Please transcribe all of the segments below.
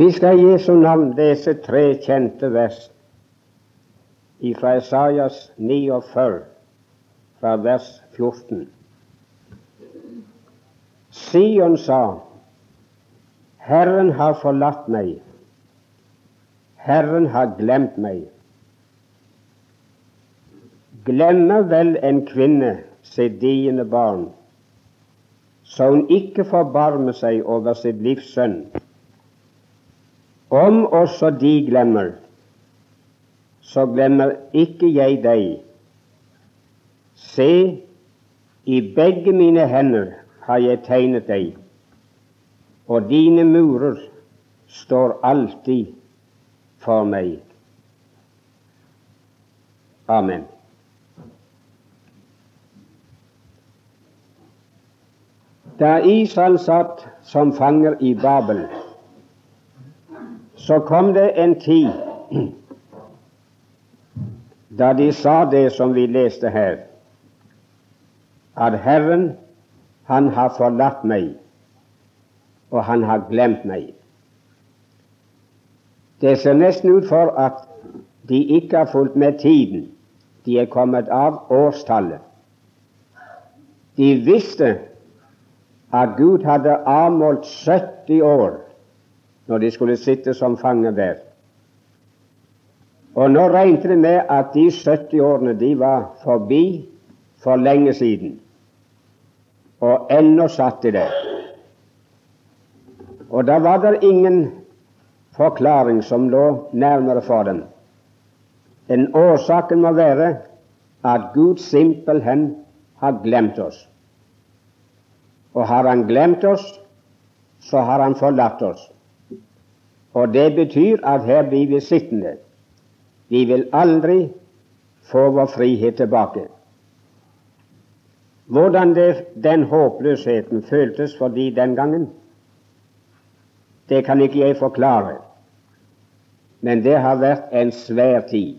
Vi skal i Jesu navn lese tre kjente vers fra Isaias 49, fra vers 14. Sion sa, Herren har forlatt meg, Herren har glemt meg. Glemmer vel en kvinne sitt diende barn, så hun ikke forbarmer seg over sitt livs sønn. Om også de glemmer, så glemmer ikke jeg deg. Se, i begge mine hender har jeg tegnet deg, og dine murer står alltid for meg. Amen. Da Israel satt som fanger i Babel, så kom det en tid da de sa det som vi leste her, at Herren, han har forlatt meg, og han har glemt meg. Det ser nesten ut for at de ikke har fulgt med tiden. De er kommet av årstallet. De visste at Gud hadde avmålt 70 år når de skulle sitte som fanger der. Og nå regnet de med at de 70 årene de var forbi for lenge siden. Og ennå satt de der. Og da var det ingen forklaring som lå nærmere for dem. En årsaken må være at Gud simpelthen har glemt oss. Og har Han glemt oss, så har Han forlatt oss. Og det betyr at her blir vi sittende. Vi vil aldri få vår frihet tilbake. Hvordan det, den håpløsheten føltes for de den gangen, det kan ikke jeg forklare men det har vært en svær tid.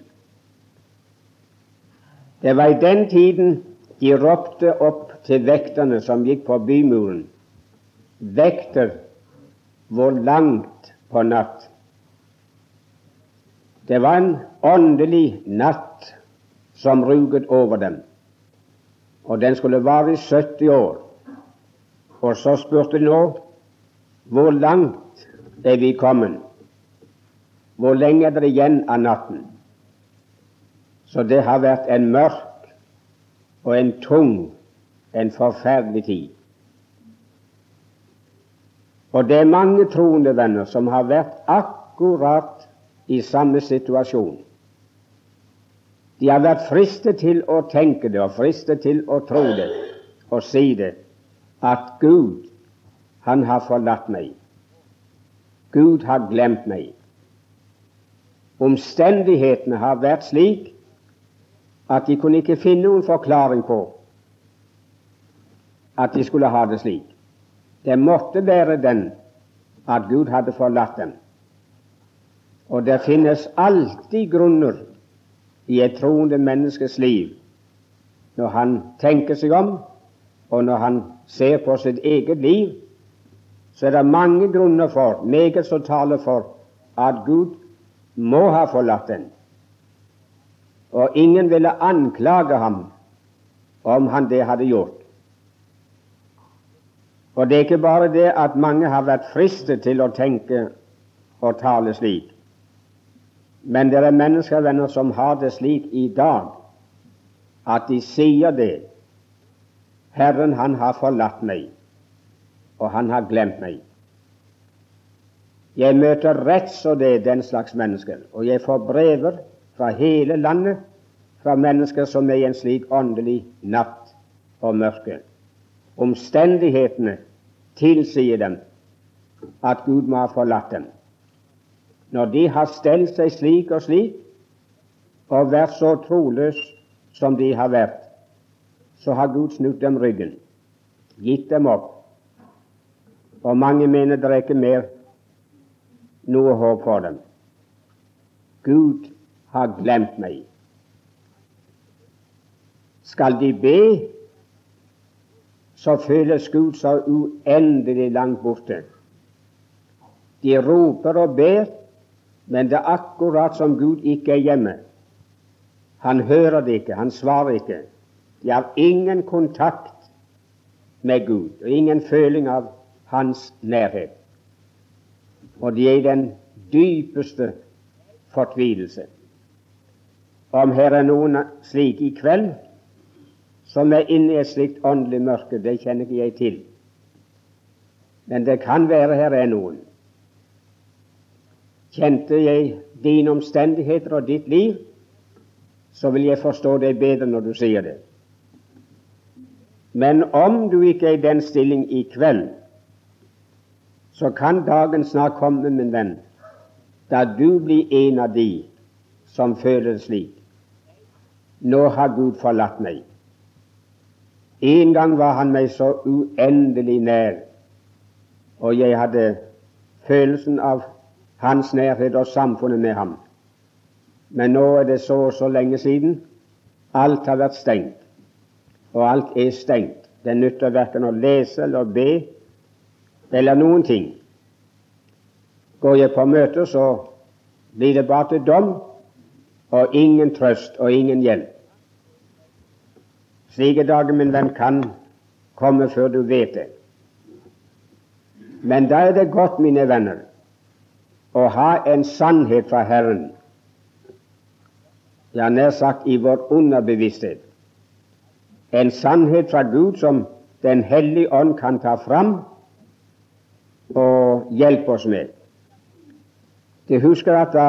Det var i den tiden de ropte opp til vekterne som gikk på bymuren. Vekter, hvor langt på natt? Det var en åndelig natt som ruget over dem, og den skulle vare i 70 år. Og så spurte de nå hvor langt er vi kommet? Hvor lenge er det igjen av natten? Så det har vært en mørk og en tung, en forferdelig tid. Og det er mange troende venner som har vært akkurat i samme situasjon. De har vært fristet til å tenke det og fristet til å tro det og si det, at Gud, han har forlatt meg. Gud har glemt meg. Omstendighetene har vært slik at de kunne ikke finne noen forklaring på at de skulle ha det slik. Det måtte være den at Gud hadde forlatt dem. Og det finnes alltid grunner i et troende menneskes liv når han tenker seg om, og når han ser på sitt eget liv, så er det mange grunner for, meget som taler for, at Gud må ha forlatt den. Og ingen ville anklage ham om han det hadde gjort. Og det er ikke bare det at mange har vært fristet til å tenke og tale slik, men det er mennesker venner, som har det slik i dag at de sier det. Herren, han har forlatt meg, og han har glemt meg. Jeg møter rett så det den slags mennesker, og jeg får brever fra hele landet fra mennesker som er i en slik åndelig natt og mørke. Omstendighetene tilsier dem at Gud må ha forlatt dem. Når de har stelt seg slik og slik og vært så troløse som de har vært, så har Gud snudd dem ryggen, gitt dem opp. Og mange mener det er ikke mer noe håp for dem. Gud har glemt meg. Skal de be, så føles Gud så uendelig langt borte. De roper og ber, men det er akkurat som Gud ikke er hjemme. Han hører det ikke, han svarer ikke. De har ingen kontakt med Gud og ingen føling av hans nærhet. Og de er i den dypeste fortvilelse. Om her er noen slike i kveld som er inne i et slikt åndelig mørke, det kjenner ikke jeg til. Men det kan være her er noen. Kjente jeg dine omstendigheter og ditt liv, så vil jeg forstå deg bedre når du sier det. Men om du ikke er i den stilling i kveld, så kan dagen snart komme, min venn, da du blir en av de som føler det slik. Nå har Gud forlatt meg. En gang var Han meg så uendelig nær, og jeg hadde følelsen av Hans nærhet og samfunnet med ham. Men nå er det så og så lenge siden. Alt har vært stengt, og alt er stengt. Det nytter verken å lese eller be eller noen ting. Går jeg på møter, så blir det bare til dom og ingen trøst og ingen hjelp. Slike dager, min venn, kan komme før du vet det. Men da er det godt, mine venner, å ha en sannhet fra Herren, ja, nær sagt i vår underbevissthet, en sannhet fra Gud som Den hellige ånd kan ta fram og hjelpe oss med. De husker at da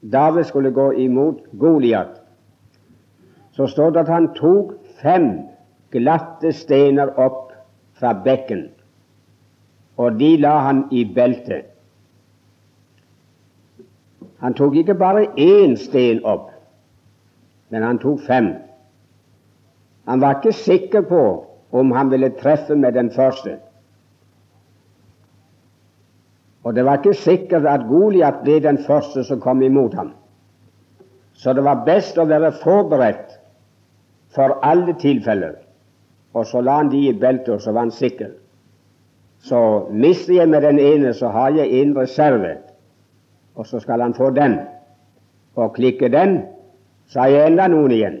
David skulle gå imot Goliat, så står det at han tok fem glatte stener opp fra bekken, og de la han i beltet. Han tok ikke bare én sten opp, men han tok fem. Han var ikke sikker på om han ville treffe med den første. Og det var ikke sikkert at Goliat ble den første som kom imot ham. Så det var best å være forberedt for alle tilfeller. Og så la han de i beltet, og så var han sikker. Så mister jeg med den ene, så har jeg en reserve, og så skal han få den. Og klikke den, så har jeg enda noen igjen.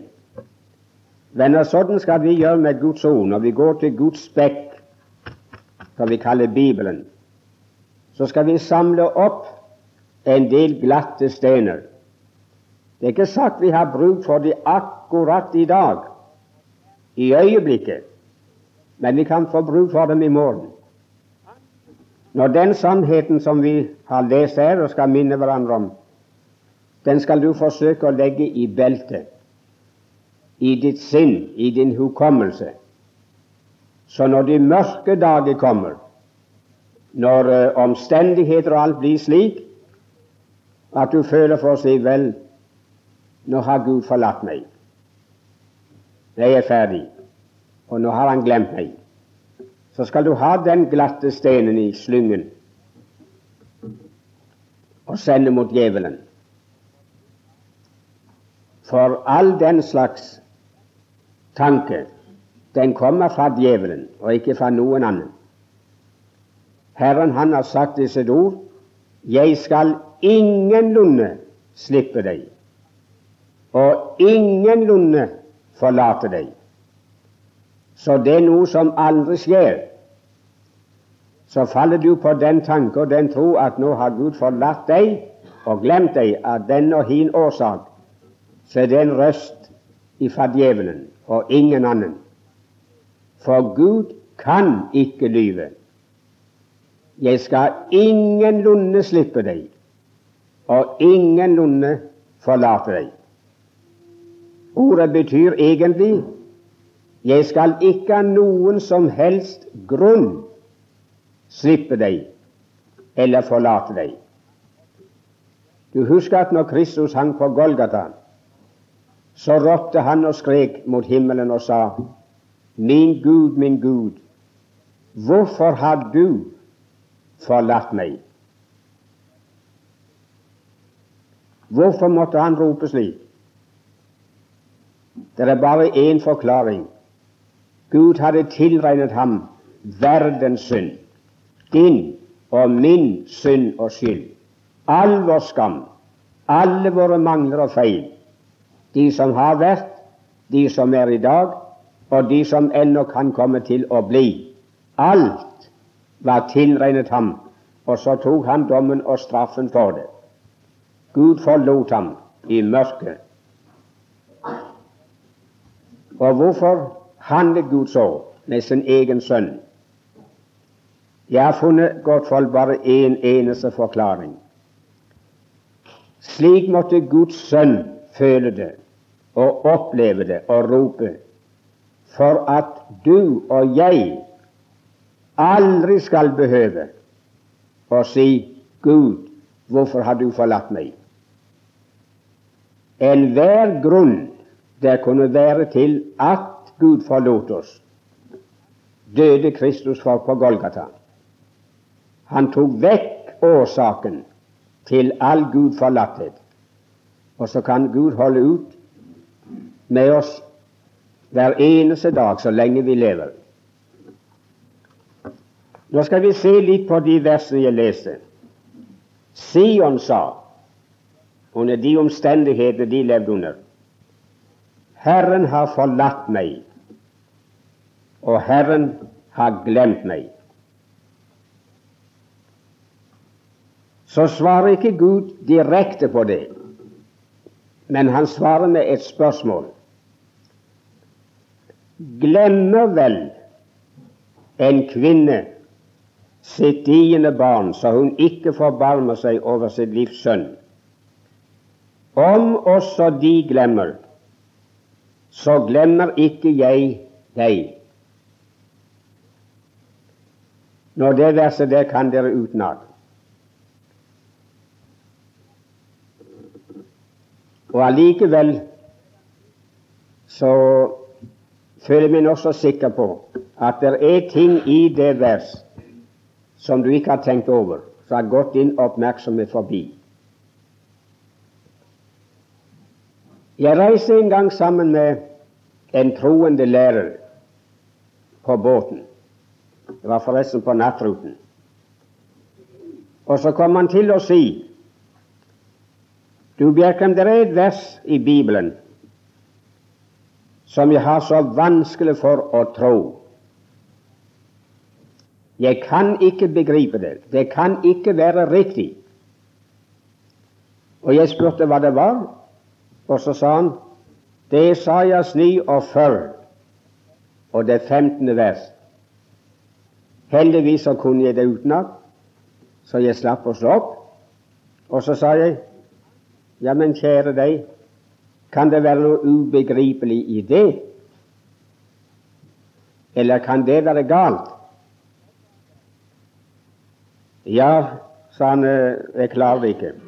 Venner, sånn skal vi gjøre med Guds ord når vi går til Guds spekk, som vi kaller Bibelen. Så skal vi samle opp en del glatte stener. Det er ikke sagt vi har bruk for de akkurat i dag, i øyeblikket, men vi kan få bruk for dem i morgen. Når den sannheten som vi har lest her og skal minne hverandre om, den skal du forsøke å legge i beltet, i ditt sinn, i din hukommelse. Så når de mørke dager kommer, når uh, omstendigheter og alt blir slik at du føler for å si vel, nå har Gud forlatt meg. Jeg er ferdig, og nå har Han glemt meg. Så skal du ha den glatte stenen i slyngen og sende mot djevelen. For all den slags tanke, den kommer fra djevelen og ikke fra noen annen. Herren han har sagt i sitt ord jeg skal ingenlunde slippe deg, og ingenlunde forlate deg. Så det er noe som aldri skjer. Så faller du på den tanke og den tro at nå har Gud forlatt deg og glemt deg av den og hin årsak, så er det en røst ifra djevelen og ingen annen. For Gud kan ikke lyve. Jeg skal ingenlunde slippe deg, og ingenlunde forlate deg. Ordet betyr egentlig jeg skal ikke av noen som helst grunn slippe deg eller forlate deg. Du husker at når Kristus hang på Golgata, så ropte han og skrek mot himmelen og sa, Min Gud, min Gud, hvorfor har du forlatt meg. Hvorfor måtte han rope slik? Det er bare én forklaring. Gud hadde tilregnet ham verdens synd, din og min synd og skyld. All vår skam, alle våre mangler og feil, de som har vært, de som er i dag, og de som ennå kan komme til å bli. Alt var tilregnet ham, og så tok han dommen og straffen for det. Gud forlot ham i mørket. Og hvorfor handlet Gud så med sin egen sønn? Jeg har funnet godt folk bare én en eneste forklaring. Slik måtte Guds sønn føle det og oppleve det og rope for at du og jeg aldri skal behøve å si Gud, hvorfor har du forlatt meg? Enhver grunn det kunne være til at Gud forlot oss, døde Kristus for på Golgata. Han tok vekk årsaken til all Gud forlatthet. Og så kan Gud holde ut med oss hver eneste dag så lenge vi lever. Nå skal vi se litt på de versene jeg leste. Sion sa under de omstendigheter de levde under Herren har forlatt meg, og Herren har glemt meg. så svarer ikke Gud direkte på det, men han svarer med et spørsmål. Glemmer vel en kvinne sitt diende barn, så hun ikke forbarmer seg over sitt livs sønn? Om også de glemmer, så glemmer ikke jeg deg. Når det verset der kan dere utenat. Og allikevel så føler jeg meg nokså sikker på at det er ting i det vers som du ikke har tenkt over, som har gått din oppmerksomhet forbi. Jeg reiste en gang sammen med en troende lærer på båten. Det var forresten på nattruten. Og så kom han til å si du, Bjerkan, det er et vers i Bibelen som jeg har så vanskelig for å tro. Jeg kan ikke begripe det. Det kan ikke være riktig. Og jeg spurte hva det var, og så sa han det er Isaias 49 og det 15. vers. Heldigvis så kunne jeg det utenat, så jeg slapp å slå opp. Og så sa jeg ja, men kjære deg, kan det være noe ubegripelig i det? Eller kan det være galt? Ja, sa han, eh, jeg klarer det ikke.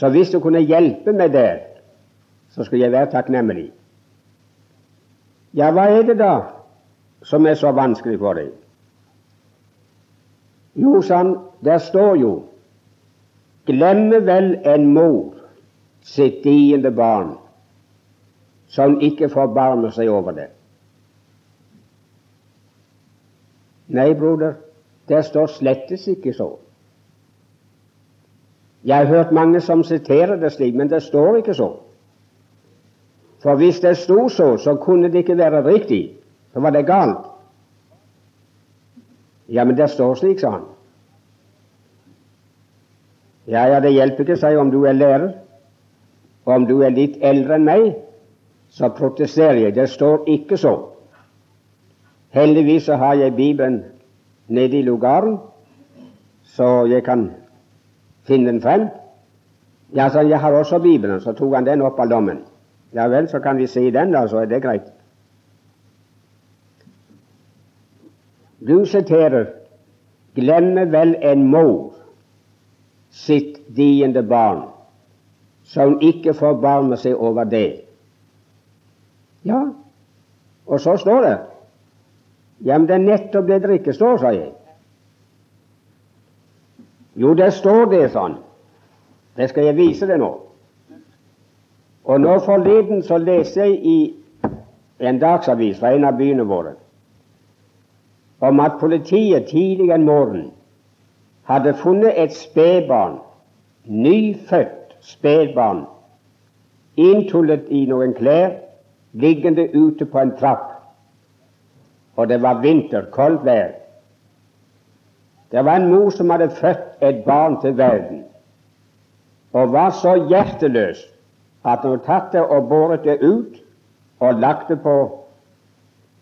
Så hvis du kunne hjelpe meg der, så skulle jeg være takknemlig. Ja, hva er det da som er så vanskelig for deg? Jo, sann, der står jo Glemmer vel en mor sitt diende barn, så hun ikke forbarmer seg over det? Nei, broder, det står slettes ikke så. Jeg har hørt mange som siterer det slik, men det står ikke så. For hvis det sto så, så kunne det ikke være riktig. Så var det galt. Ja, men det står slik, sa han. Ja, ja, det hjelper ikke seg om du er lærer. Og om du er litt eldre enn meg, så protesterer jeg. Det står ikke så. Heldigvis så har jeg Bibelen nede i lugaren, så jeg kan finne den frem. Ja, så jeg har også Bibelen. Så tok han den opp av lommen. Ja vel, så kan vi se den, da, så er det greit. Du siterer 'Glemmer vel en mor' sitt diende barn, hun ikke forbarmer seg over det. Ja, og så står det Ja, men det er nettopp det det ikke står, sa jeg. Jo, der står det sånn. Det skal jeg vise deg nå. Og nå forleden så leste jeg i en dagsavis fra en av byene våre om at politiet tidlig en morgen hadde funnet et spedbarn, nyfødt spedbarn, inntullet i noen klær, liggende ute på en trapp. Og det var vinter, koldt vær. Det var en mor som hadde født et barn til verden, og var så hjerteløs at hun tatt det og båret det ut og lagt det på,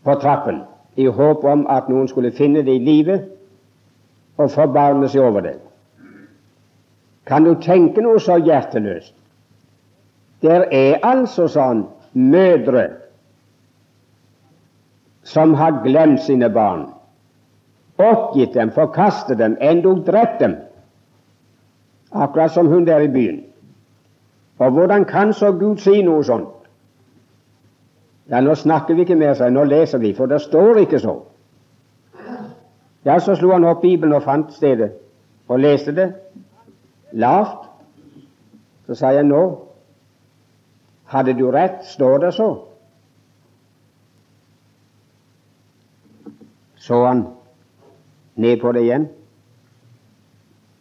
på trappen i håp om at noen skulle finne det i live og forbarme seg over det. Kan du tenke noe så hjerteløst? Der er altså sånn mødre som har glemt sine barn, oppgitt dem, forkastet dem, endog drept dem, akkurat som hun der i byen. Og hvordan kan så Gud si noe sånt? Ja, nå snakker vi ikke mer, seg, nå leser vi, for det står ikke så. Ja, så slo han opp Bibelen og fant stedet og leste det lavt. Så sa jeg nå hadde du rett, står det så. Så han ned på det igjen.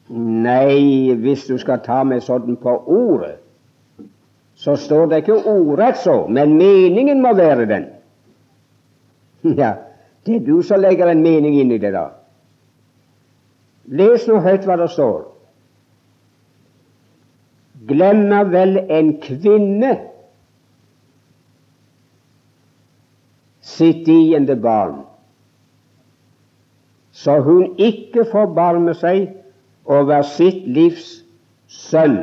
Nei, hvis du skal ta meg sånn på ordet, så står det ikke ordrett så, men meningen må være den. Ja, det er du som legger en mening inn i det, da. Les nå høyt hva det står. Glemmer vel en kvinne sitt diende barn, så hun ikke forbarmer seg over sitt livs sønn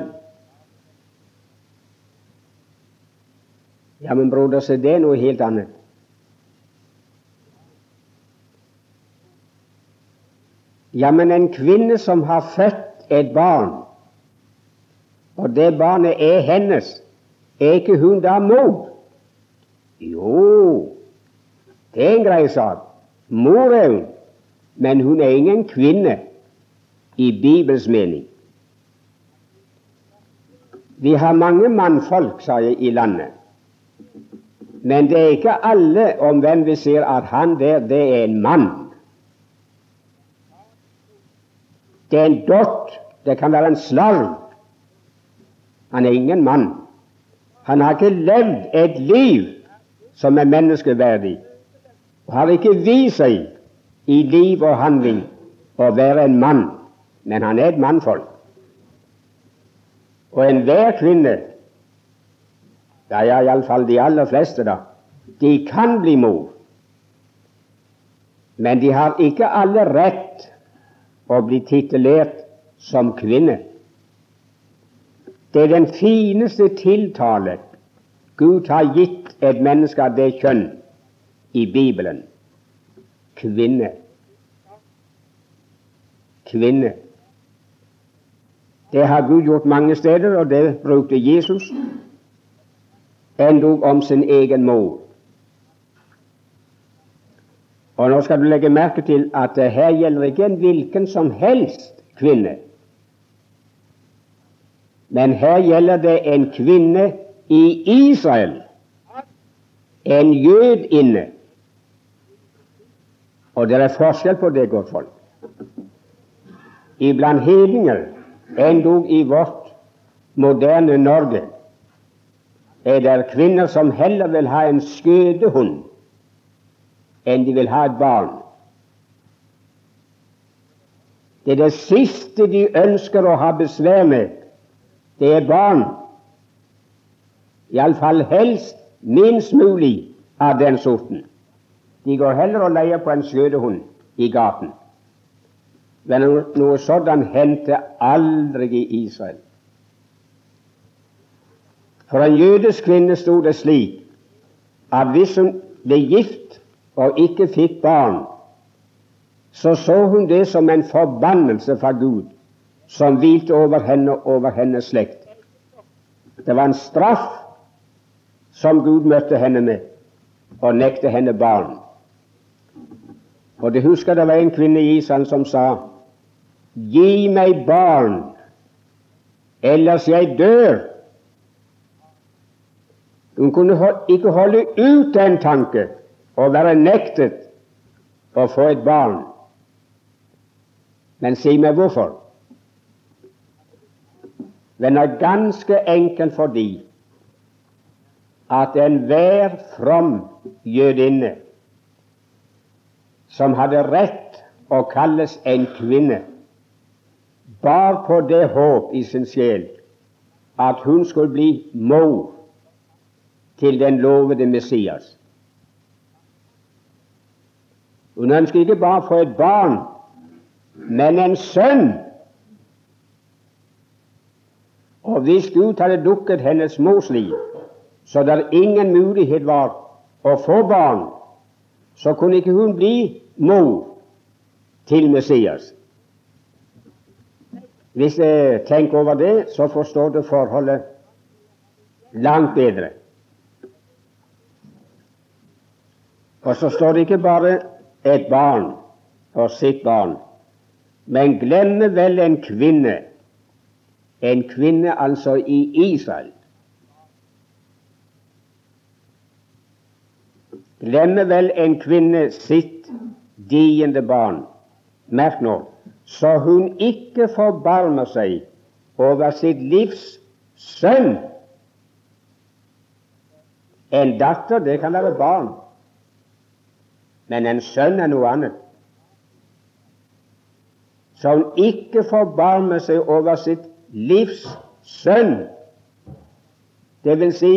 Ja, men broder, så det er noe helt annet. Ja, men en kvinne som har født et barn, og det barnet er hennes, er ikke hun da mor? Jo, det er en grei sak. Mor er hun, men hun er ingen kvinne i Bibels mening. Vi har mange mannfolk, sa jeg, i landet. Men det er ikke alle om hvem vi sier at han der, det er en mann. Det er en dott, det kan være en slarv. Han er ingen mann. Han har ikke levd et liv som er menneskeverdig, og har ikke vist seg i liv og handling å være en mann, men han er et mannfolk. Og enhver kvinne ja, ja, iallfall de aller fleste, da. De kan bli mor, men de har ikke alle rett å bli titulert som kvinne. Det er den fineste tiltale Gud har gitt et menneske av det kjønn i Bibelen. Kvinne. Kvinne. Det har Gud gjort mange steder, og det brukte Jesus endog om sin egen mor. Og Nå skal du legge merke til at det her gjelder ikke en hvilken som helst kvinne, men her gjelder det en kvinne i Israel, en jød inne. Og det er forskjell på det, godt folk. Iblant hedninger, endog i vårt moderne Norge, er det kvinner som heller vil ha en skødehund enn de vil ha et barn. Det er det siste de ønsker å ha besvær med, det er barn. Iallfall helst minst mulig av den sorten. De går heller og leier på en skjøtehund i gaten. Men noe sådant hendte aldri i Israel. For en jødisk kvinne sto det slik at hvis hun ble gift og ikke fikk barn, så så hun det som en forbannelse fra Gud som hvilte over henne og over hennes slekt. Det var en straff som Gud møtte henne med, og nekte henne barn. Og det husker det var en kvinne i Island som sa Gi meg barn, ellers jeg dør. Hun kunne ikke holde ut den tanke og være nektet å få et barn. Men si meg hvorfor. Den er ganske enkelt fordi at enhver from jødinne som hadde rett å kalles en kvinne, bar på det håp i sin sjel at hun skulle bli mor til den lovede Messias. Hun ønsket ikke bare å få et barn, men en sønn. Og hvis Gud hadde dukket hennes mors liv, så det ingen mulighet var å få barn, så kunne ikke hun bli mor til Messias. Hvis jeg tenker over det, så forstår du forholdet langt bedre. Og så står det ikke bare et barn og sitt barn, men glemmer vel en kvinne, en kvinne altså i Israel. Glemmer vel en kvinne sitt diende barn. Merk nå så hun ikke forbarmer seg over sitt livs sønn. En datter, det kan være barn, men en sønn er noe annet. Så hun ikke forbarmer seg over sitt livs sønn, det vil si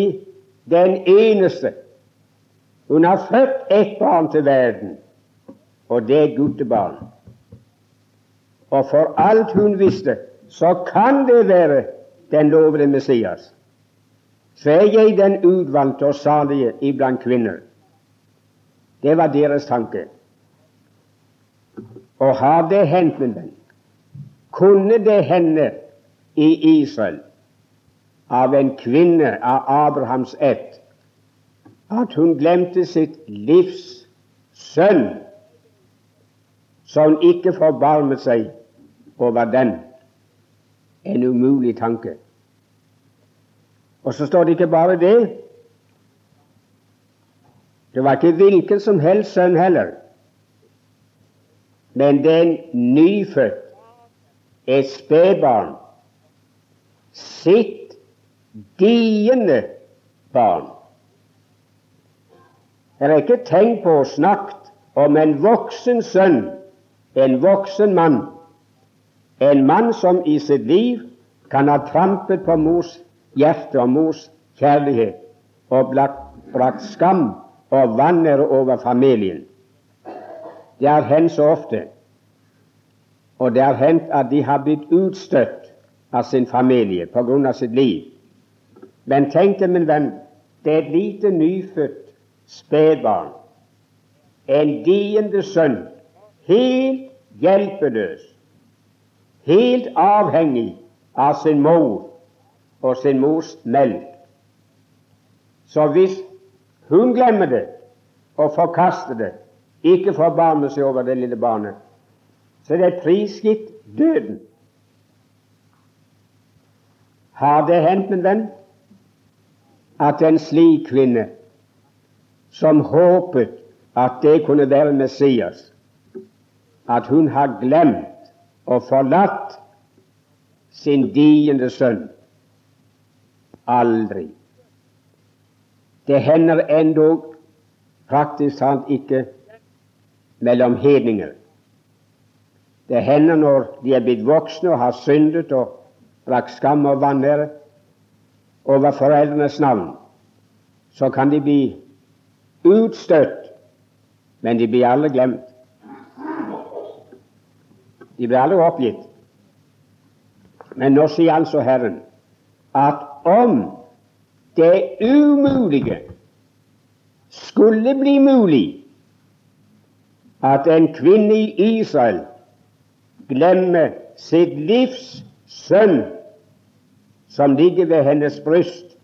den eneste. Hun har født ett barn til verden, og det er guttebarn. Og for alt hun visste, så kan det være den lovede Messias. Så er jeg den utvalgte og salige iblant kvinner. Det var deres tanke. Og har det hendt, min venn, kunne det hende i Israel av en kvinne av Abrahams ett at hun glemte sitt livs sønn, så hun ikke forbarmet seg over den. En umulig tanke. Og så står det ikke bare det. Det var ikke hvilken som helst sønn heller, men den nyfødt, et spedbarn, sitt diende barn. Det er ikke tenkt på å snakke om en voksen sønn, en voksen mann, en mann som i sitt liv kan ha trampet på mors hjerte og mors kjærlighet og brakt skam og vanære over familien. Det har hendt så ofte, og det har hendt at de har blitt utstøtt av sin familie på grunn av sitt liv. Men tenk deg, min venn, det er et lite nyfødt spedbarn, en diende sønn, helt hjelpeløs, helt avhengig av sin mor og sin mors melk. Så hvis hun glemmer det og forkaster det, ikke forbarmer seg over det lille barnet, så er det prisgitt døden. Har det hendt, min venn, at en slik kvinne som håpet at det kunne være Messias, at hun har glemt og forlatt sin diende sønn. Aldri. Det hender endog praktisk talt ikke mellom hedninger. Det hender når de er blitt voksne og har syndet og brakt skam og vanære over foreldrenes navn, så kan de bli utstøtt, men de blir alle glemt. De ble aldri oppgitt. Men nå sier altså Herren at om det umulige skulle bli mulig at en kvinne i Israel glemmer sitt livs sønn som ligger ved hennes bryst,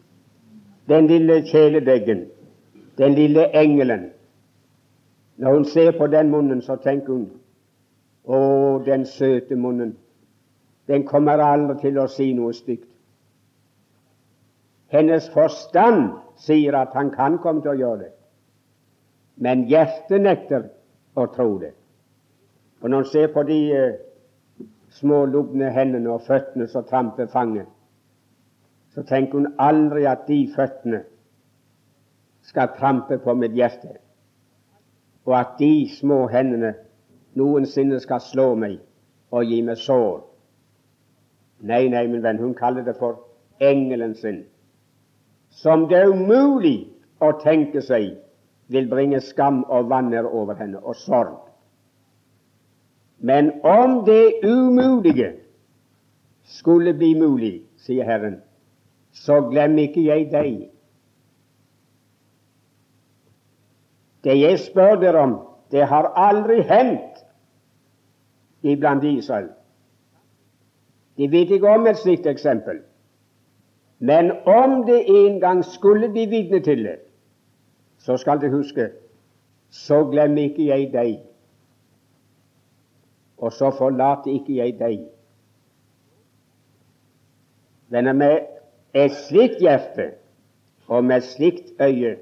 den lille kjæledeggen, den lille engelen Når hun ser på den munnen, så tenker hun å, den søte munnen. Den kommer aldri til å si noe stygt. Hennes forstand sier at han kan komme til å gjøre det, men hjertet nekter å tro det. Og når en ser på de eh, små lubne hendene og føttene som tramper fanget, så tenker hun aldri at de føttene skal trampe på mitt hjerte, og at de små hendene noensinne skal slå meg og gi meg sår. Nei, nei, min venn, hun kaller det for engelen sin, som det er umulig å tenke seg vil bringe skam og vanner over henne, og sorg. Men om det umulige skulle bli mulig, sier Herren, så glem ikke jeg deg. Det jeg spør dere om, det har aldri hendt iblant Israel. De vet ikke om et slikt eksempel. Men om det en gang skulle bli vitne til det, så skal de huske så glemmer ikke jeg deg, og så forlater ikke jeg deg. Venner, med et slikt hjerte og med et slikt øye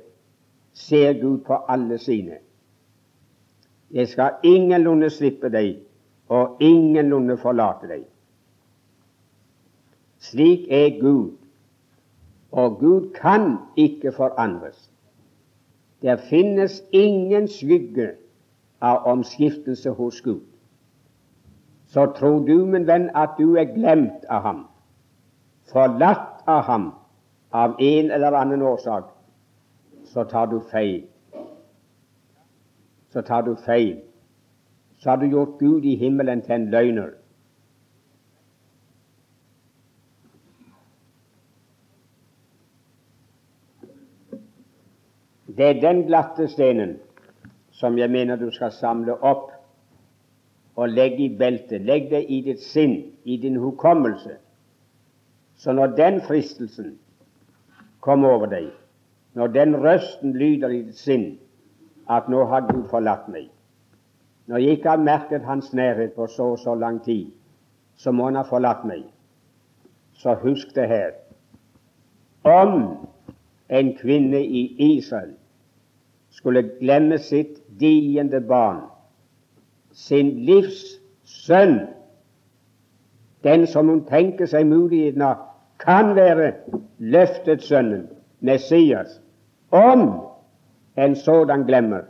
ser Gud på alle sine. Jeg skal ingenlunde slippe deg og ingenlunde forlate deg. Slik er Gud, og Gud kan ikke forandres. Det finnes ingen skygge av omskiftelse hos Gud. Så tror du, min venn, at du er glemt av ham, forlatt av ham av en eller annen årsak, så tar du feil. Så tar du feil. Så har du gjort Gud i himmelen til en løgner. Det er den glatte stenen som jeg mener du skal samle opp og legge i beltet. Legg det i ditt sinn, i din hukommelse. Så når den fristelsen kommer over deg, når den røsten lyder i ditt sinn at 'nå har Gud forlatt meg', når jeg ikke har merket Hans nærhet på så og så lang tid, så må Han ha forlatt meg. Så husk det her. Om en kvinne i Israel skulle glemme sitt diende barn, sin livs sønn, den som hun tenker seg muligheten av kan være løftet sønnen, Messias. Om en sådan glemmer,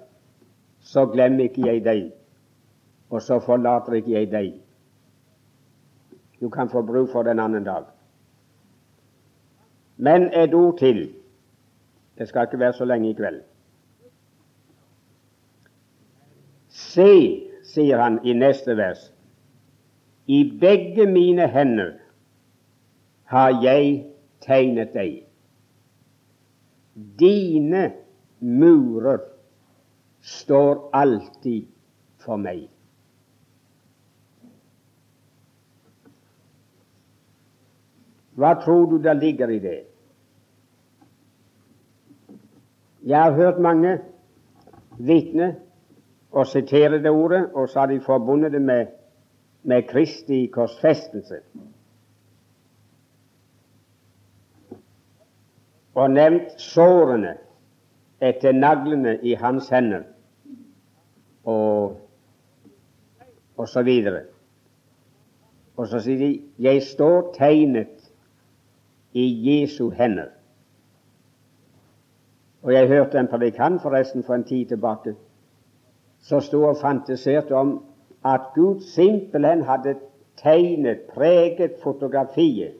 så glemmer ikke jeg deg, og så forlater ikke jeg deg. Du kan få bruk for det en annen dag. Men et ord til. Det skal ikke være så lenge i kveld. Se, sier han i neste vers, i begge mine hender har jeg tegnet deg. Dine murer står alltid for meg. Hva tror du det ligger i det? Jeg har hørt mange vitne og sitere det ordet, og så har de forbundet det med, med Kristi korsfestelse. Og nevnt sårene etter naglene i hans hender, og, og så videre. Og så sier de 'Jeg står tegnet i Jesu hender'. Og jeg hørte en predikant forresten for en tid tilbake som sto og fantaserte om at Gud simpelthen hadde tegnet, preget fotografiet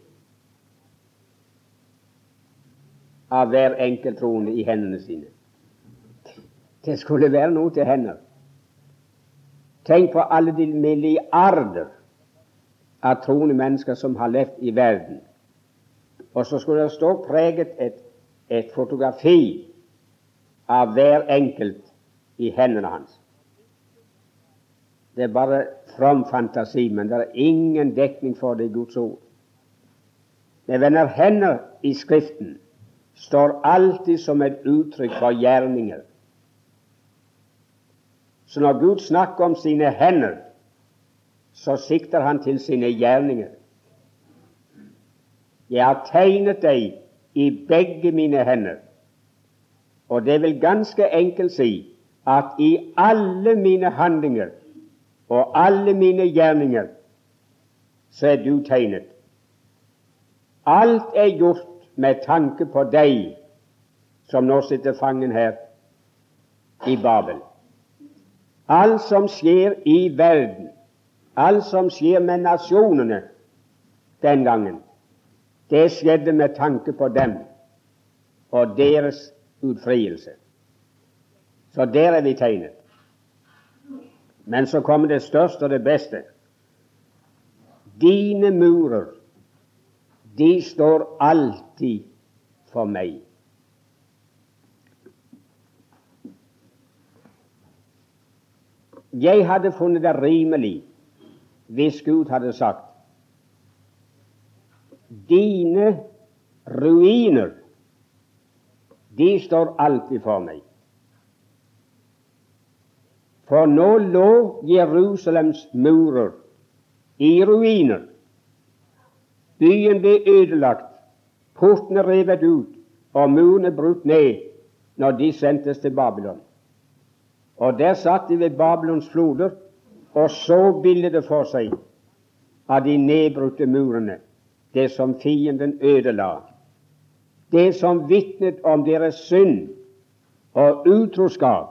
av hver enkelt troende i hendene sine. Det skulle være noe til henne. Tenk på alle de milliarder av troende mennesker som har levd i verden. Og så skulle det stå preget et, et fotografi av hver enkelt i hendene hans. Det er bare from fantasi, men det er ingen dekning for det i Guds ord. Med venner, hender i Skriften står alltid som et uttrykk for gjerninger. Så når Gud snakker om sine hender, så sikter han til sine gjerninger. Jeg har tegnet deg i begge mine hender. Og det vil ganske enkelt si at i alle mine handlinger og alle mine gjerninger så er du tegnet. Alt er gjort med tanke på deg som nå sitter fangen her i Babel. Alt som skjer i verden, alt som skjer med nasjonene den gangen, det skjedde med tanke på dem og deres utfrielse. Så der er vi tegnet. Men så kommer det største og det beste. Dine murer, de står alltid for meg. Jeg hadde funnet det rimelig hvis Gud hadde sagt dine ruiner, de står alltid for meg. For nå lå Jerusalems murer i ruiner. Byen ble ødelagt, portene revet ut og murene brutt ned når de sendtes til Babylon. Og der satt de ved Babylons floder og så bildet for seg av de nedbrutte murene, det som fienden ødela, det som vitnet om deres synd og utroskap,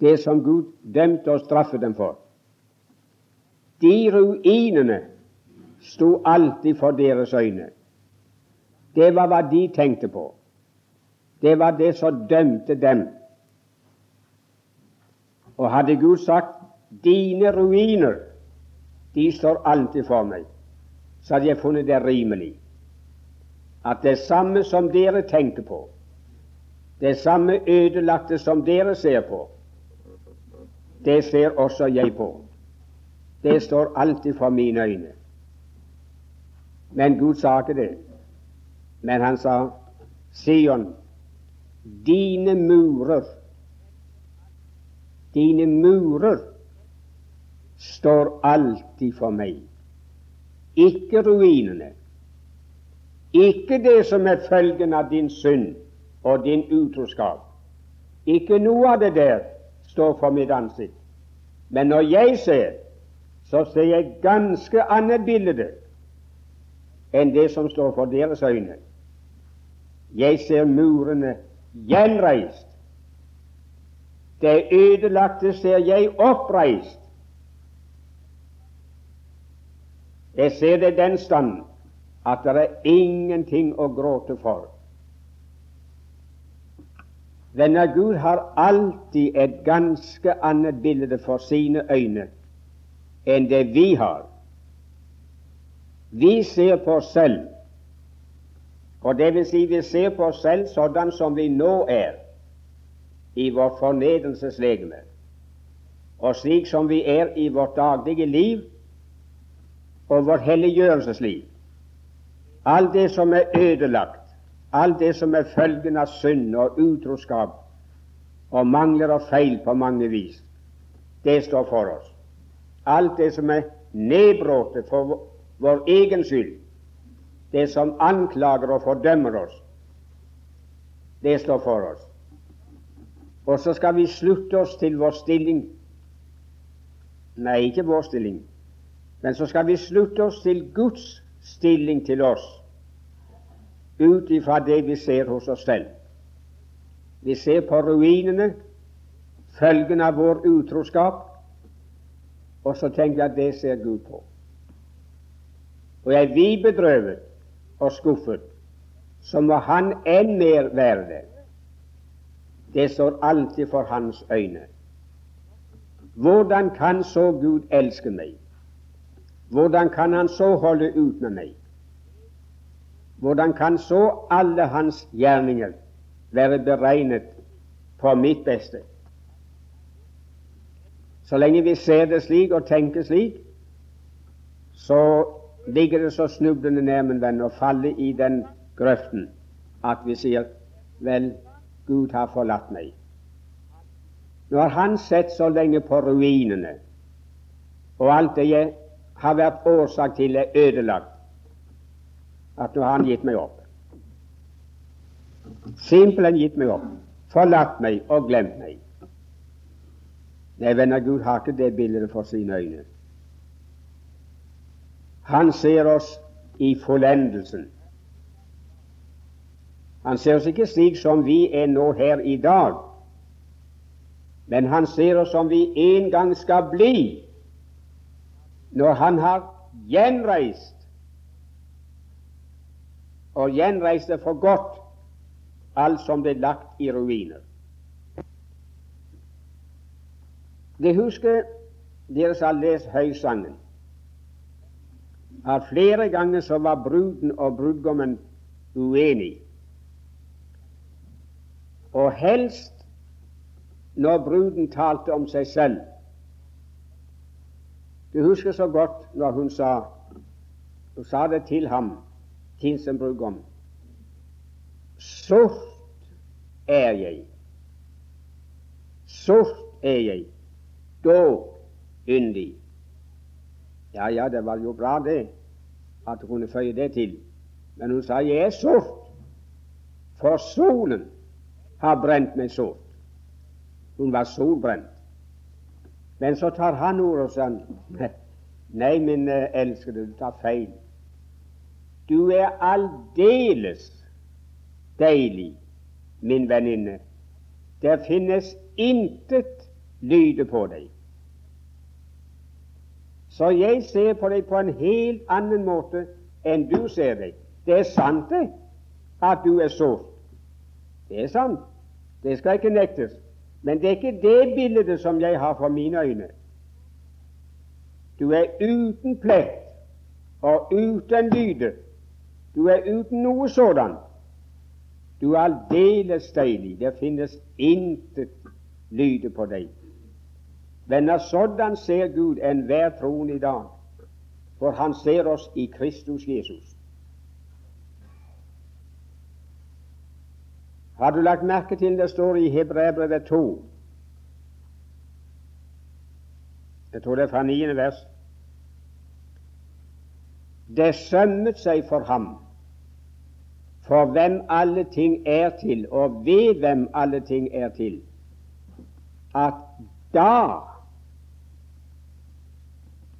det som Gud dømte og straffet dem for. De ruinene sto alltid for deres øyne. Det var hva de tenkte på. Det var det som dømte dem. Og hadde Gud sagt 'dine ruiner', de står alltid for meg, så hadde jeg funnet det rimelig at det samme som dere tenker på, det samme ødelagte som dere ser på, det ser også jeg på. Det står alltid for mine øyne. Men Gud sa ikke det. Men han sa, Sion, dine murer Dine murer står alltid for meg. Ikke ruinene. Ikke det som er følgen av din synd og din utroskap. Ikke noe av det der står for mitt ansikt. Men når jeg ser, så ser jeg ganske annet bilde enn det som står for deres øyne. Jeg ser murene gjenreist det ødelagte ser jeg oppreist. Jeg ser det den stand at det er ingenting å gråte for. Denne Gud har alltid et ganske annet bilde for sine øyne enn det vi har. Vi ser på oss selv, og det vil si vi ser på oss selv sånn som vi nå er i vårt fornedrelseslegeme, og slik som vi er i vårt daglige liv og vårt helliggjørelsesliv. Alt det som er ødelagt, alt det som er følgen av synd og utroskap og mangler og feil på mange vis, det står for oss. Alt det som er nedbrutt for vår egen skyld, det som anklager og fordømmer oss, det står for oss. Og så skal vi slutte oss til vår stilling. Nei, ikke vår stilling, men så skal vi slutte oss til Guds stilling til oss ut ifra det vi ser hos oss selv. Vi ser på ruinene, følgen av vår utroskap, og så tenker jeg at det ser Gud på. Og er vi bedrøvet og skuffet, så må Han enn mer være det det står alltid for hans øyne. Hvordan kan så Gud elske meg? Hvordan kan Han så holde ut med meg? Hvordan kan så alle hans gjerninger være beregnet på mitt beste? Så lenge vi ser det slik og tenker slik, så ligger det så snublende nær, min venn, å falle i den grøften at vi sier vel, Gud har forlatt meg. Nå har Han sett så lenge på ruinene, og alt det jeg har vært årsak til, er ødelagt, at nå har Han gitt meg opp. Simpelthen gitt meg opp, forlatt meg og glemt meg. Nei, venner, Gud har ikke det bildet for sine øyne. Han ser oss i fullendelsen. Han ser oss ikke slik som vi er nå her i dag, men han ser oss som vi en gang skal bli når han har gjenreist og gjenreist det for godt alt som ble lagt i ruiner. De husker dere har lest Høysangen, at flere ganger så var bruden og brudgommen uenige. Og helst når bruden talte om seg selv. Du husker så godt når hun sa hun sa det til ham, brudgom. Sort er jeg, sort er jeg, dog yndig. Ja, ja, det var jo bra, det, at hun kunne føye det til. Men hun sa jeg er sort, for solen har brent meg sort. Hun var solbrent. Men så tar han ordet og sier Nei, min eh, elskede, du tar feil. Du er aldeles deilig, min venninne. Det finnes intet lyde på deg. Så jeg ser på deg på en helt annen måte enn du ser deg. Det er sant det, at du er sort. Det er sant. Det skal ikke nektes. Men det er ikke det bildet som jeg har for mine øyne. Du er uten plett og uten lyde. Du er uten noe sådan. Du er aldeles deilig. Det finnes intet lyde på deg. Venner, sådan ser Gud enhver troende i dag, for han ser oss i Kristus Jesus. Har du lagt merke til det står i Hebreabrevet 2? Jeg tror det er fra niende vers. Det sømmet seg for ham, for hvem alle ting er til, og ved hvem alle ting er til, at da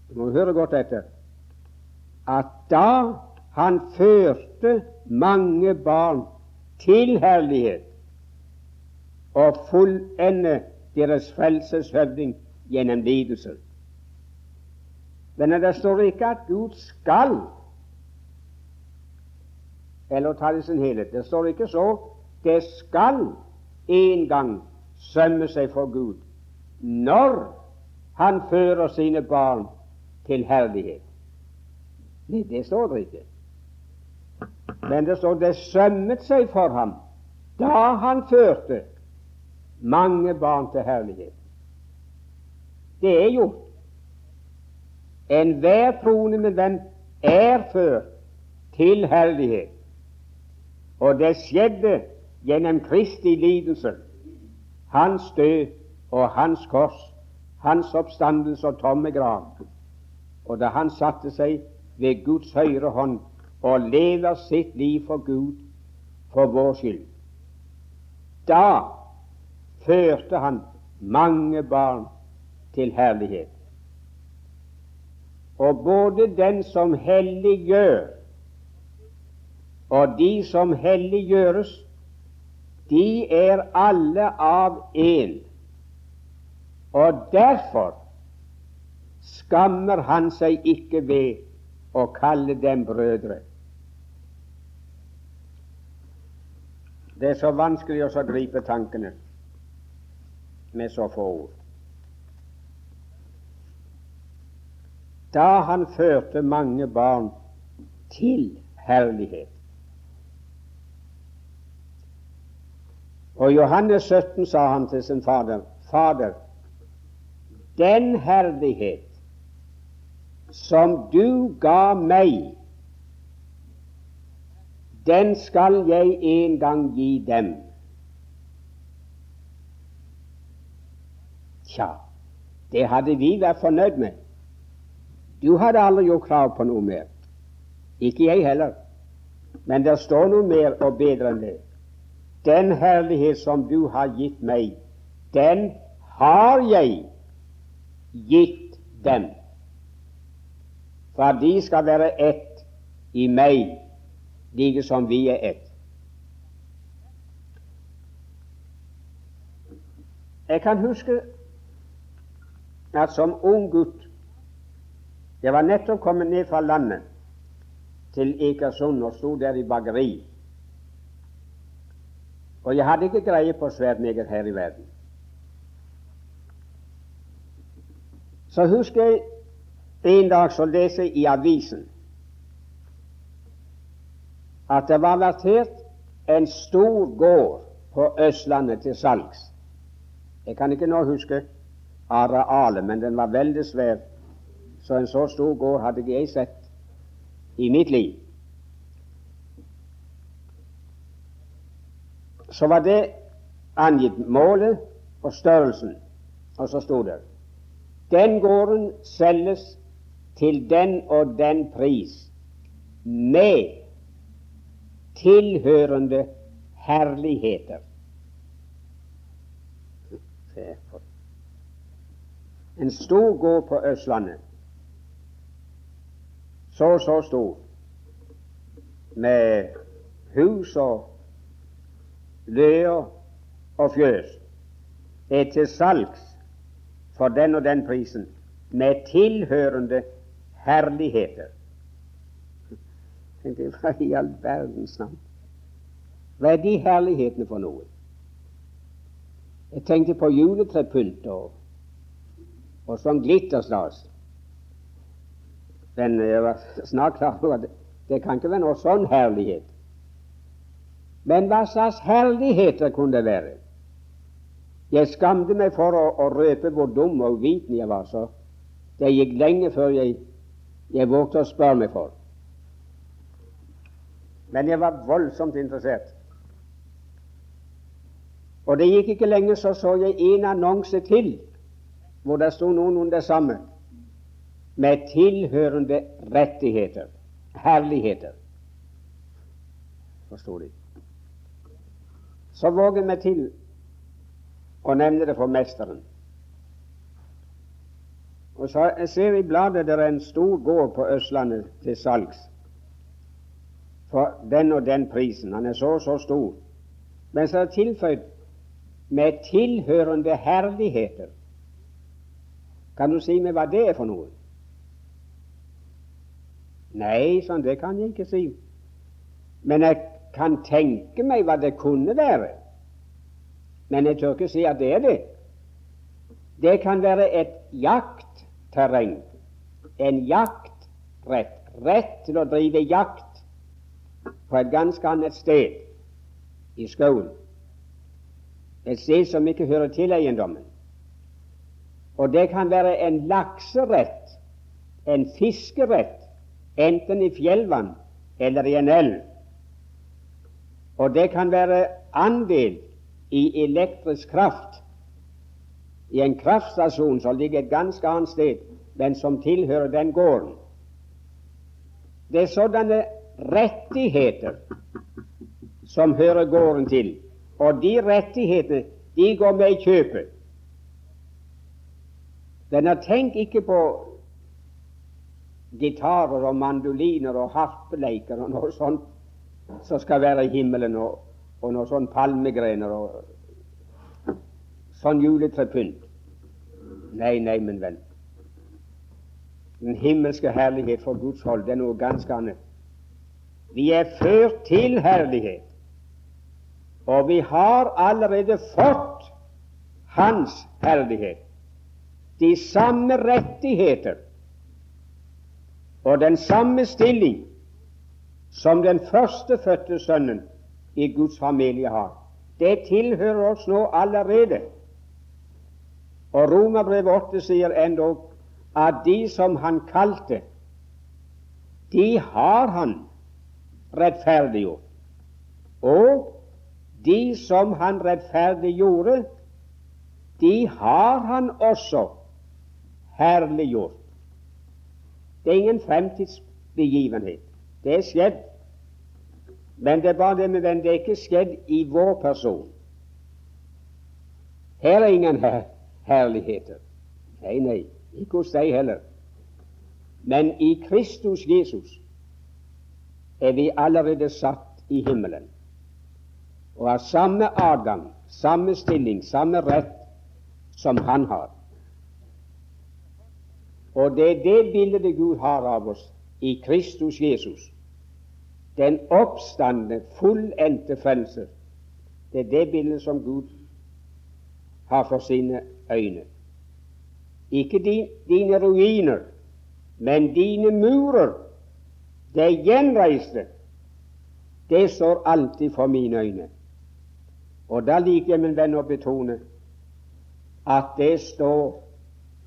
Du må høre godt etter at da han førte mange barn til herlighet og fullende deres frelseshøvding gjennom lidelse. Men det står ikke at Gud skal, eller ta det sin helhet. Det står ikke så. Det skal en gang sømme seg for Gud når han fører sine barn til herlighet. Nei, det står det ikke. Men det står det sømmet seg for ham da han førte mange barn til herlighet. Det er gjort. Enhver troende med hvem er ført til herlighet. Og det skjedde gjennom Kristi lidelse, hans død og hans kors, hans oppstandelse og tomme grav. Og da han satte seg ved Guds høyre hånd og lever sitt liv for Gud for vår skyld. Da førte han mange barn til herlighet. Og både den som helliggjør, og de som helliggjøres, de er alle av én. Og derfor skammer han seg ikke ved å kalle dem brødre. Det er så vanskelig å gripe tankene med så få ord. Da han førte mange barn til herlighet. Og Johannes 17 sa han til sin fader, Fader, den herlighet som du ga meg den skal jeg en gang gi dem. Tja, det hadde vi vært fornøyd med. Du hadde aldri gjort krav på noe mer. Ikke jeg heller. Men det står noe mer og bedre enn det. Den herlighet som du har gitt meg, den har jeg gitt dem, for at de skal være ett i meg, like som vi er ett. Jeg kan huske at som ung gutt Jeg var nettopp kommet ned fra landet til Ekersund og sto der i bakeri. Og jeg hadde ikke greie på svært meget her i verden. Så husker jeg en dag så leser jeg i avisen at det var vertert en stor gård på Østlandet til salgs. Jeg kan ikke nå huske arealet, men den var veldig svær, så en så stor gård hadde ikke jeg sett i mitt liv. Så var det angitt målet og størrelsen, og så sto det den gården selges til den og den pris med tilhørende herligheter. En stor gård på Østlandet, så så stor, med hus og løer og fjøs, er til salgs for den og den prisen, med tilhørende herligheter. Tenkte hva i all verdens navn? Hva er de herlighetene for noe? Jeg tenkte på juletrepynt og, og sånn glitterstas. Men jeg var snart klar over at det, det kan ikke være noe sånn herlighet. Men hva slags herligheter kunne det være? Jeg skamte meg for å, å røpe hvor dum og uvitende jeg var, så det gikk lenge før jeg, jeg vågte å spørre meg for. Men jeg var voldsomt interessert. Og det gikk ikke lenge, så så jeg en annonse til hvor det sto noen om det samme, med tilhørende rettigheter, herligheter. Forsto De? Så våger meg til å nevne det for mesteren. Og så ser i bladet det er en stor gård på Østlandet til salgs for den og den prisen. Han er så og så stor. Men så er det tilføyd med tilhørende herligheter. Kan du si meg hva det er for noe? Nei, sånn, det kan jeg ikke si. Men jeg kan tenke meg hva det kunne være. Men jeg tør ikke si at det er det. Det kan være et jaktterreng, en jaktrett, rett til å drive jakt på et ganske annet sted i skogen. et sted som ikke hører til eiendommen. Og det kan være en lakserett, en fiskerett, enten i fjellvann eller i en elv. Og det kan være andel i elektrisk kraft i en kraftstasjon som ligger et ganske annet sted, men som tilhører den gården. Det er sånne rettigheter som hører gården til. Og de rettighetene, de går med i kjøpet. Denne tenk ikke på gitarer og mandoliner og harpeleiker og noe sånt som skal være i himmelen, og, og noe sånn palmegrener og sånn juletrepynt. Nei, nei, min venn. Den himmelske herlighet for Guds hold, det er noe ganske annet. Vi er ført til herlighet. Og vi har allerede fått Hans herlighet, de samme rettigheter og den samme stilling som den førstefødte sønnen i Guds familie har. Det tilhører oss nå allerede. Og Romerbrevet 8 sier endog at de som han kalte, de har han rettferdiggjort. Og de som han rettferdiggjorde, de har han også herliggjort. Det er ingen fremtidsbegivenhet. Det er skjedd. Men det er bare det med venn, det er ikke skjedd i vår person. Her er ingen her herligheter. Nei, nei, Ikke hos deg heller. Men i Kristus Jesus er vi allerede satt i himmelen og har samme adgang, samme stilling, samme rett som Han har. Og det er det bildet Gud har av oss i Kristus Jesus. Den oppstandende, fullendte frelser. Det er det bildet som Gud har for sine øyne. Ikke dine ruiner, men dine murer, det gjenreiste, det står alltid for mine øyne. Og da liker jeg, min venn, å betone at det står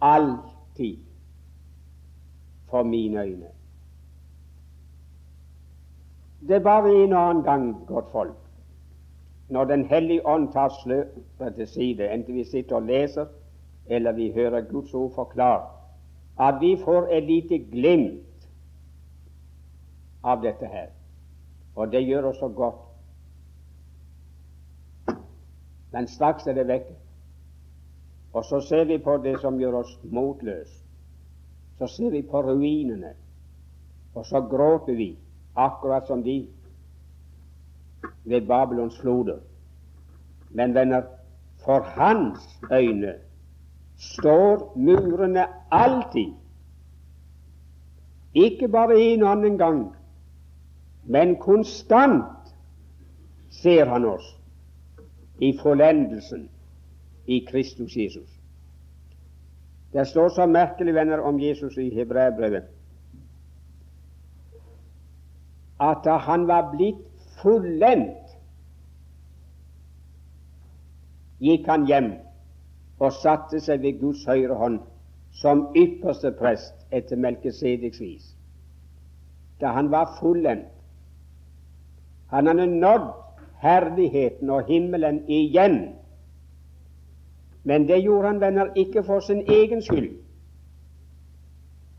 alltid for mine øyne. Det er bare en annen gang, godt folk, når Den hellige ånd tar sløret til side, enten vi sitter og leser eller vi hører Guds ord forklart, at vi får et lite glimt av dette her. Og det gjør oss så godt. Men straks er det vekke. Og så ser vi på det som gjør oss motløse. Så ser vi på ruinene, og så gråter vi, akkurat som de ved Babylons floder. Men venner, for hans øyne står murene alltid. Ikke bare en og annen gang, men konstant ser han oss i forlendelsen i Kristus Jesus. Det står så merkelig, venner, om Jesus i Hebreabrevet at da han var blitt fullendt, gikk han hjem og satte seg ved Guds høyre hånd som ypperste prest etter Melkesediks vis. Da han var fullendt. Han hadde nådd herligheten og himmelen igjen. Men det gjorde han, venner, ikke for sin egen skyld.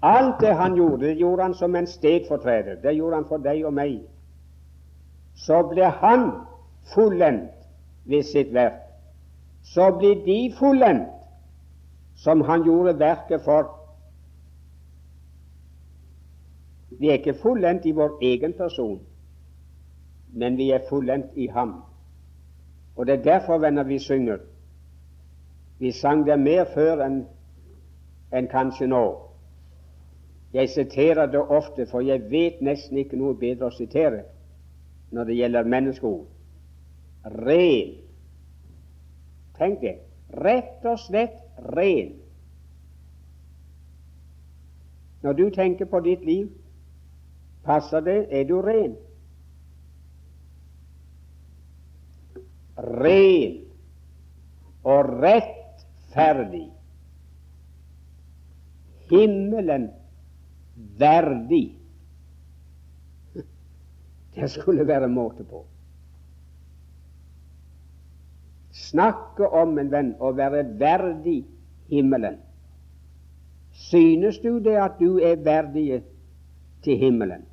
Alt det han gjorde, det gjorde han som en stedfortreder. Det gjorde han for deg og meg. Så ble han fullendt ved sitt verk. Så blir de fullendt som han gjorde verket for. Vi er ikke fullendt i vår egen person, men vi er fullendt i ham. Og det er derfor, venner, vi synger. Vi sang det mer før enn en kanskje nå. Jeg siterer det ofte, for jeg vet nesten ikke noe bedre å sitere når det gjelder menneskeord. Ren. Tenk det. Rett og slett ren. Når du tenker på ditt liv, passer det? Er du ren? Ren og rettferdig. Himmelen verdig. Det skulle være måte på. Snakke om en venn å være verdig himmelen. Synes du det at du er verdig til himmelen?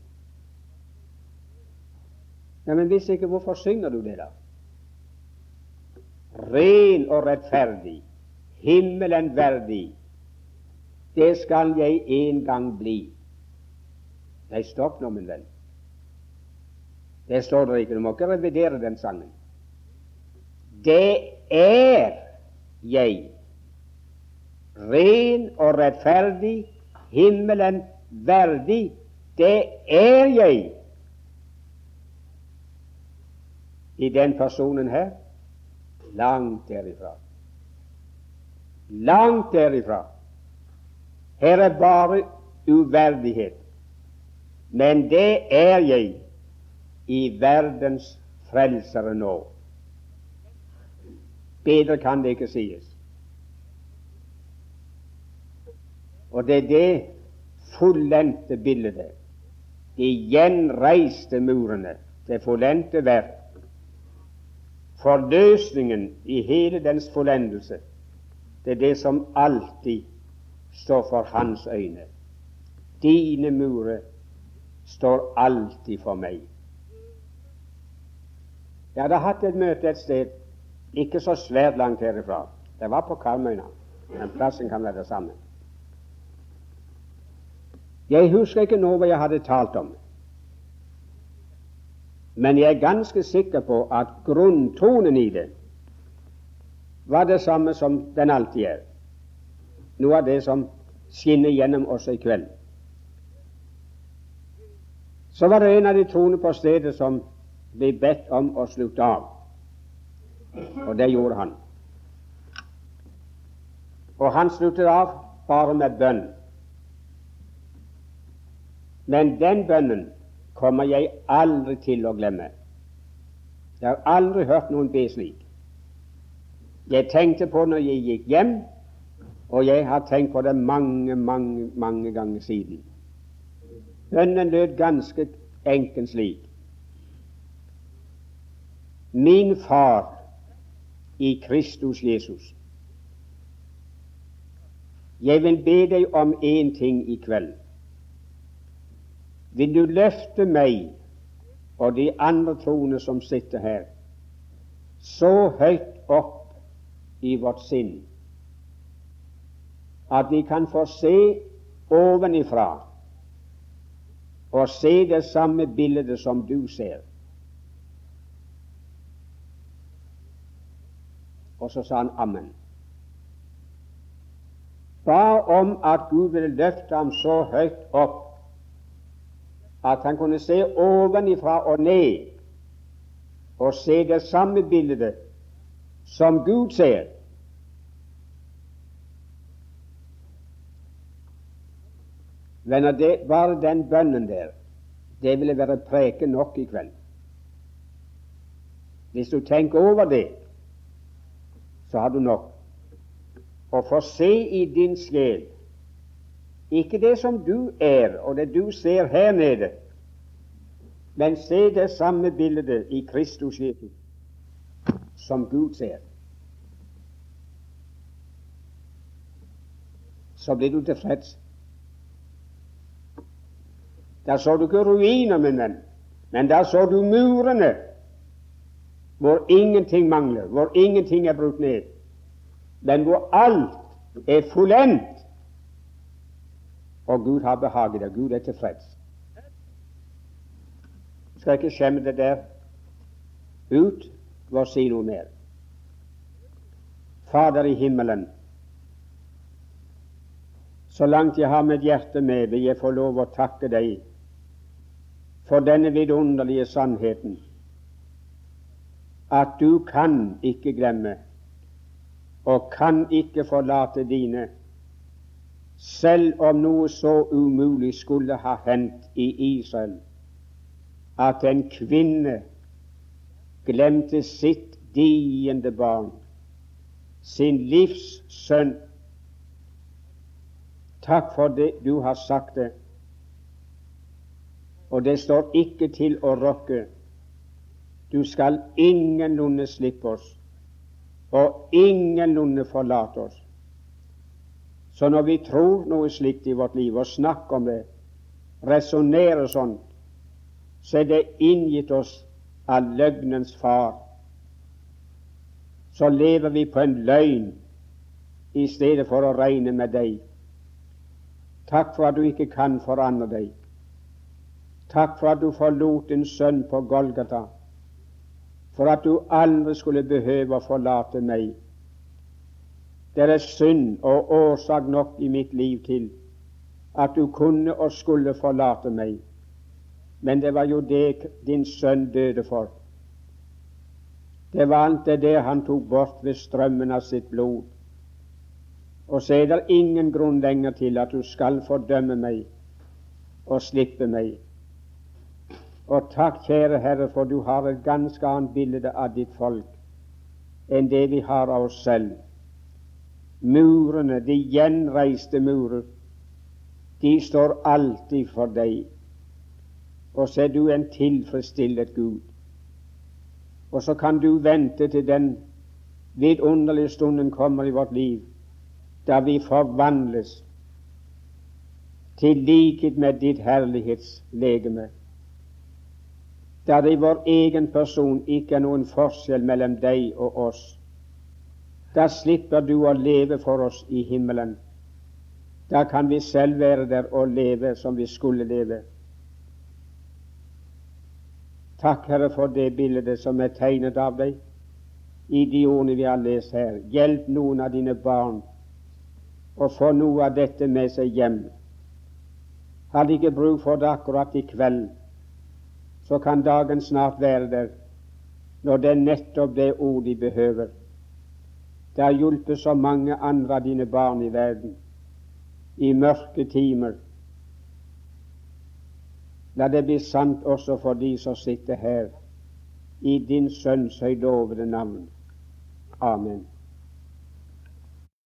Ja, Men hvis ikke, hvorfor synger du det, da? Ren og rettferdig, himmelen verdig, det skal jeg en gang bli. Nei, stopp nå, min venn. Det står der ikke. Du må ikke revidere den sangen. Det er jeg, ren og rettferdig, himmelen verdig. Det er jeg i den personen her. Langt derifra. Langt derifra. Her er bare uverdighet. Men det er jeg i verdens frelsere nå. Bedre kan det ikke sies. Og det er det fullendte bildet, de gjenreiste murene, det fullendte verk, forløsningen i hele dens fullendelse, det er det som alltid står for hans øyne. Dine murer står alltid for meg. Jeg hadde hatt et møte et sted ikke så svært langt herifra. Det var på Karmøyna. Men plassen kan være det samme. Jeg husker ikke nå hva jeg hadde talt om, men jeg er ganske sikker på at grunntonen i det var det samme som den alltid er. Noe av det som skinner gjennom også i kveld. Så var det en av de troende på stedet som ble bedt om å slutte av, og det gjorde han. Og han sluttet av bare med bønn. Men den bønnen kommer jeg aldri til å glemme. Jeg har aldri hørt noen be slik. Jeg tenkte på når jeg gikk hjem, og jeg har tenkt på det mange, mange, mange ganger siden. Bønnen lød ganske enkelt slik. Min Far i Kristus Jesus. Jeg vil be deg om én ting i kveld. Vil du løfte meg og de andre troende som sitter her, så høyt opp i vårt sinn at vi kan få se ovenifra og se det samme bildet som du ser. Og så sa han ammen. Ba om at Gud ville løfte ham så høyt opp at han kunne se ovenifra og ned og se det samme bildet som Gud ser. Venner, det, bare den bønnen der, det ville være preken nok i kveld. Hvis du tenker over det, så har du nok. Å få se i din sjel ikke det som du er, og det du ser her nede, men se det samme bildet i Kristus Jesus som Gud ser. Så blir du tilfreds. Der så du ikke ruiner, min venn, men der så du murene hvor ingenting mangler, hvor ingenting er brutt ned, men hvor alt er fullendt og Gud har behaget det. Gud er tilfreds. Skal ikke skjemme det der ut ved å si noe mer. Fader i himmelen, så langt jeg har mitt hjerte med, vil jeg få lov å takke deg for denne vidunderlige sannheten at du kan ikke glemme og kan ikke forlate dine selv om noe så umulig skulle ha hendt i Israel, at en kvinne glemte sitt diende barn, sin livs sønn. Takk for det du har sagt det. Og det står ikke til å rokke. Du skal ingenlunde slippe oss, og ingenlunde forlate oss. Så når vi tror noe slikt i vårt liv og snakker om det, resonnerer sånn, så er det inngitt oss av løgnens far. Så lever vi på en løgn i stedet for å regne med deg. Takk for at du ikke kan forandre deg. Takk for at du forlot din sønn på Golgata, for at du aldri skulle behøve å forlate meg. Det er synd og årsak nok i mitt liv til at du kunne og skulle forlate meg. Men det var jo det din sønn døde for. Det var alt det der han tok bort ved strømmen av sitt blod. Og så er det ingen grunn lenger til at du skal fordømme meg og slippe meg. Og takk, kjære Herre, for du har et ganske annet bilde av ditt folk enn det vi har av oss selv. Murene, de gjenreiste murer, de står alltid for deg. Og så er du en tilfredsstillet Gud. Og så kan du vente til den vidunderlige stunden kommer i vårt liv, da vi forvandles til likhet med ditt herlighetslegeme. Da det i vår egen person ikke er noen forskjell mellom deg og oss, da slipper du å leve for oss i himmelen. Da kan vi selv være der og leve som vi skulle leve. Takk, Herre, for det bildet som er tegnet av deg i de ordene vi har lest her. Hjelp noen av dine barn å få noe av dette med seg hjem. Har de ikke bruk for det akkurat i kveld, så kan dagen snart være der når det er nettopp det ord de behøver. Det har hjulpet så mange andre av dine barn i verden i mørke timer. La det bli sant også for de som sitter her, i din Sønns høydovede navn. Amen.